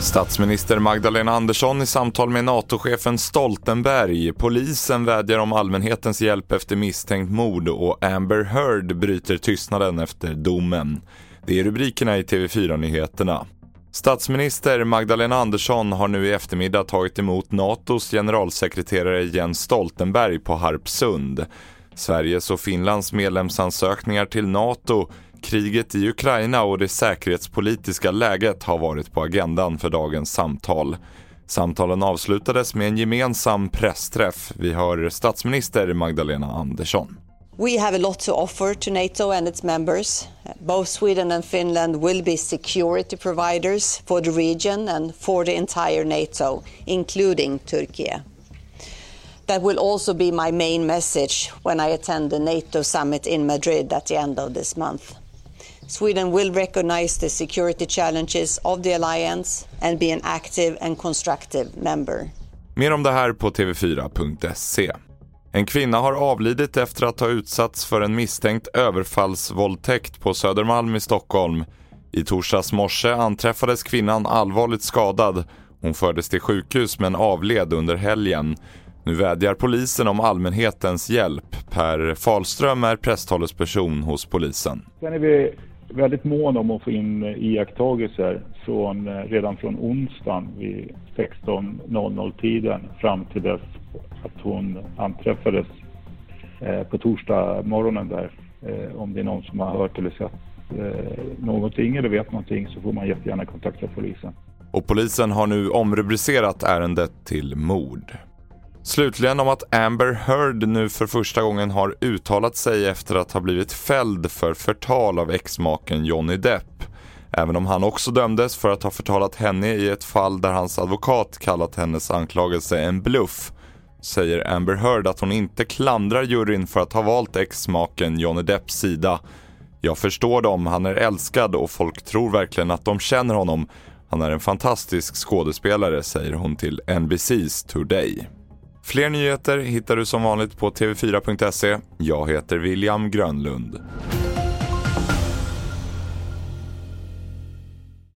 Statsminister Magdalena Andersson i samtal med NATO-chefen Stoltenberg. Polisen vädjar om allmänhetens hjälp efter misstänkt mord och Amber Heard bryter tystnaden efter domen. Det är rubrikerna i TV4-nyheterna. Statsminister Magdalena Andersson har nu i eftermiddag tagit emot NATOs generalsekreterare Jens Stoltenberg på Harpsund. Sveriges och Finlands medlemsansökningar till NATO Kriget i Ukraina och det säkerhetspolitiska läget har varit på agendan för dagens samtal. Samtalen avslutades med en gemensam pressträff. Vi hör statsminister Magdalena Andersson. We have a lot to offer to NATO and its members. Both Sweden and Finland will be security providers for the region and for the entire NATO, including Turkey. That will also be my main message when I attend the NATO summit in Madrid at the end of this month. Sweden will recognize the security challenges of the alliance and be an active and constructive member. Mer om det här på tv4.se. En kvinna har avlidit efter att ha utsatts för en misstänkt överfallsvåldtäkt på Södermalm i Stockholm. I torsdags morse anträffades kvinnan allvarligt skadad. Hon fördes till sjukhus men avled under helgen. Nu vädjar polisen om allmänhetens hjälp. Per Falström är presstalesperson hos polisen. Sen är vi väldigt mån om att få in eh, iakttagelser från, eh, redan från onsdagen vid 16.00 tiden fram till dess att hon anträffades eh, på torsdag morgonen där. Om det är någon som har hört eller sett någonting eller vet någonting så får man jättegärna kontakta polisen. Och polisen har nu omrubricerat ärendet till mord. Slutligen om att Amber Heard nu för första gången har uttalat sig efter att ha blivit fälld för förtal av exmaken Johnny Depp. Även om han också dömdes för att ha förtalat henne i ett fall där hans advokat kallat hennes anklagelse en bluff säger Amber Heard att hon inte klandrar juryn för att ha valt exmaken Johnny Depps sida. Jag förstår dem, han är älskad och folk tror verkligen att de känner honom. Han är en fantastisk skådespelare, säger hon till NBC's Today. Fler nyheter hittar du som vanligt på tv4.se. Jag heter William Grönlund.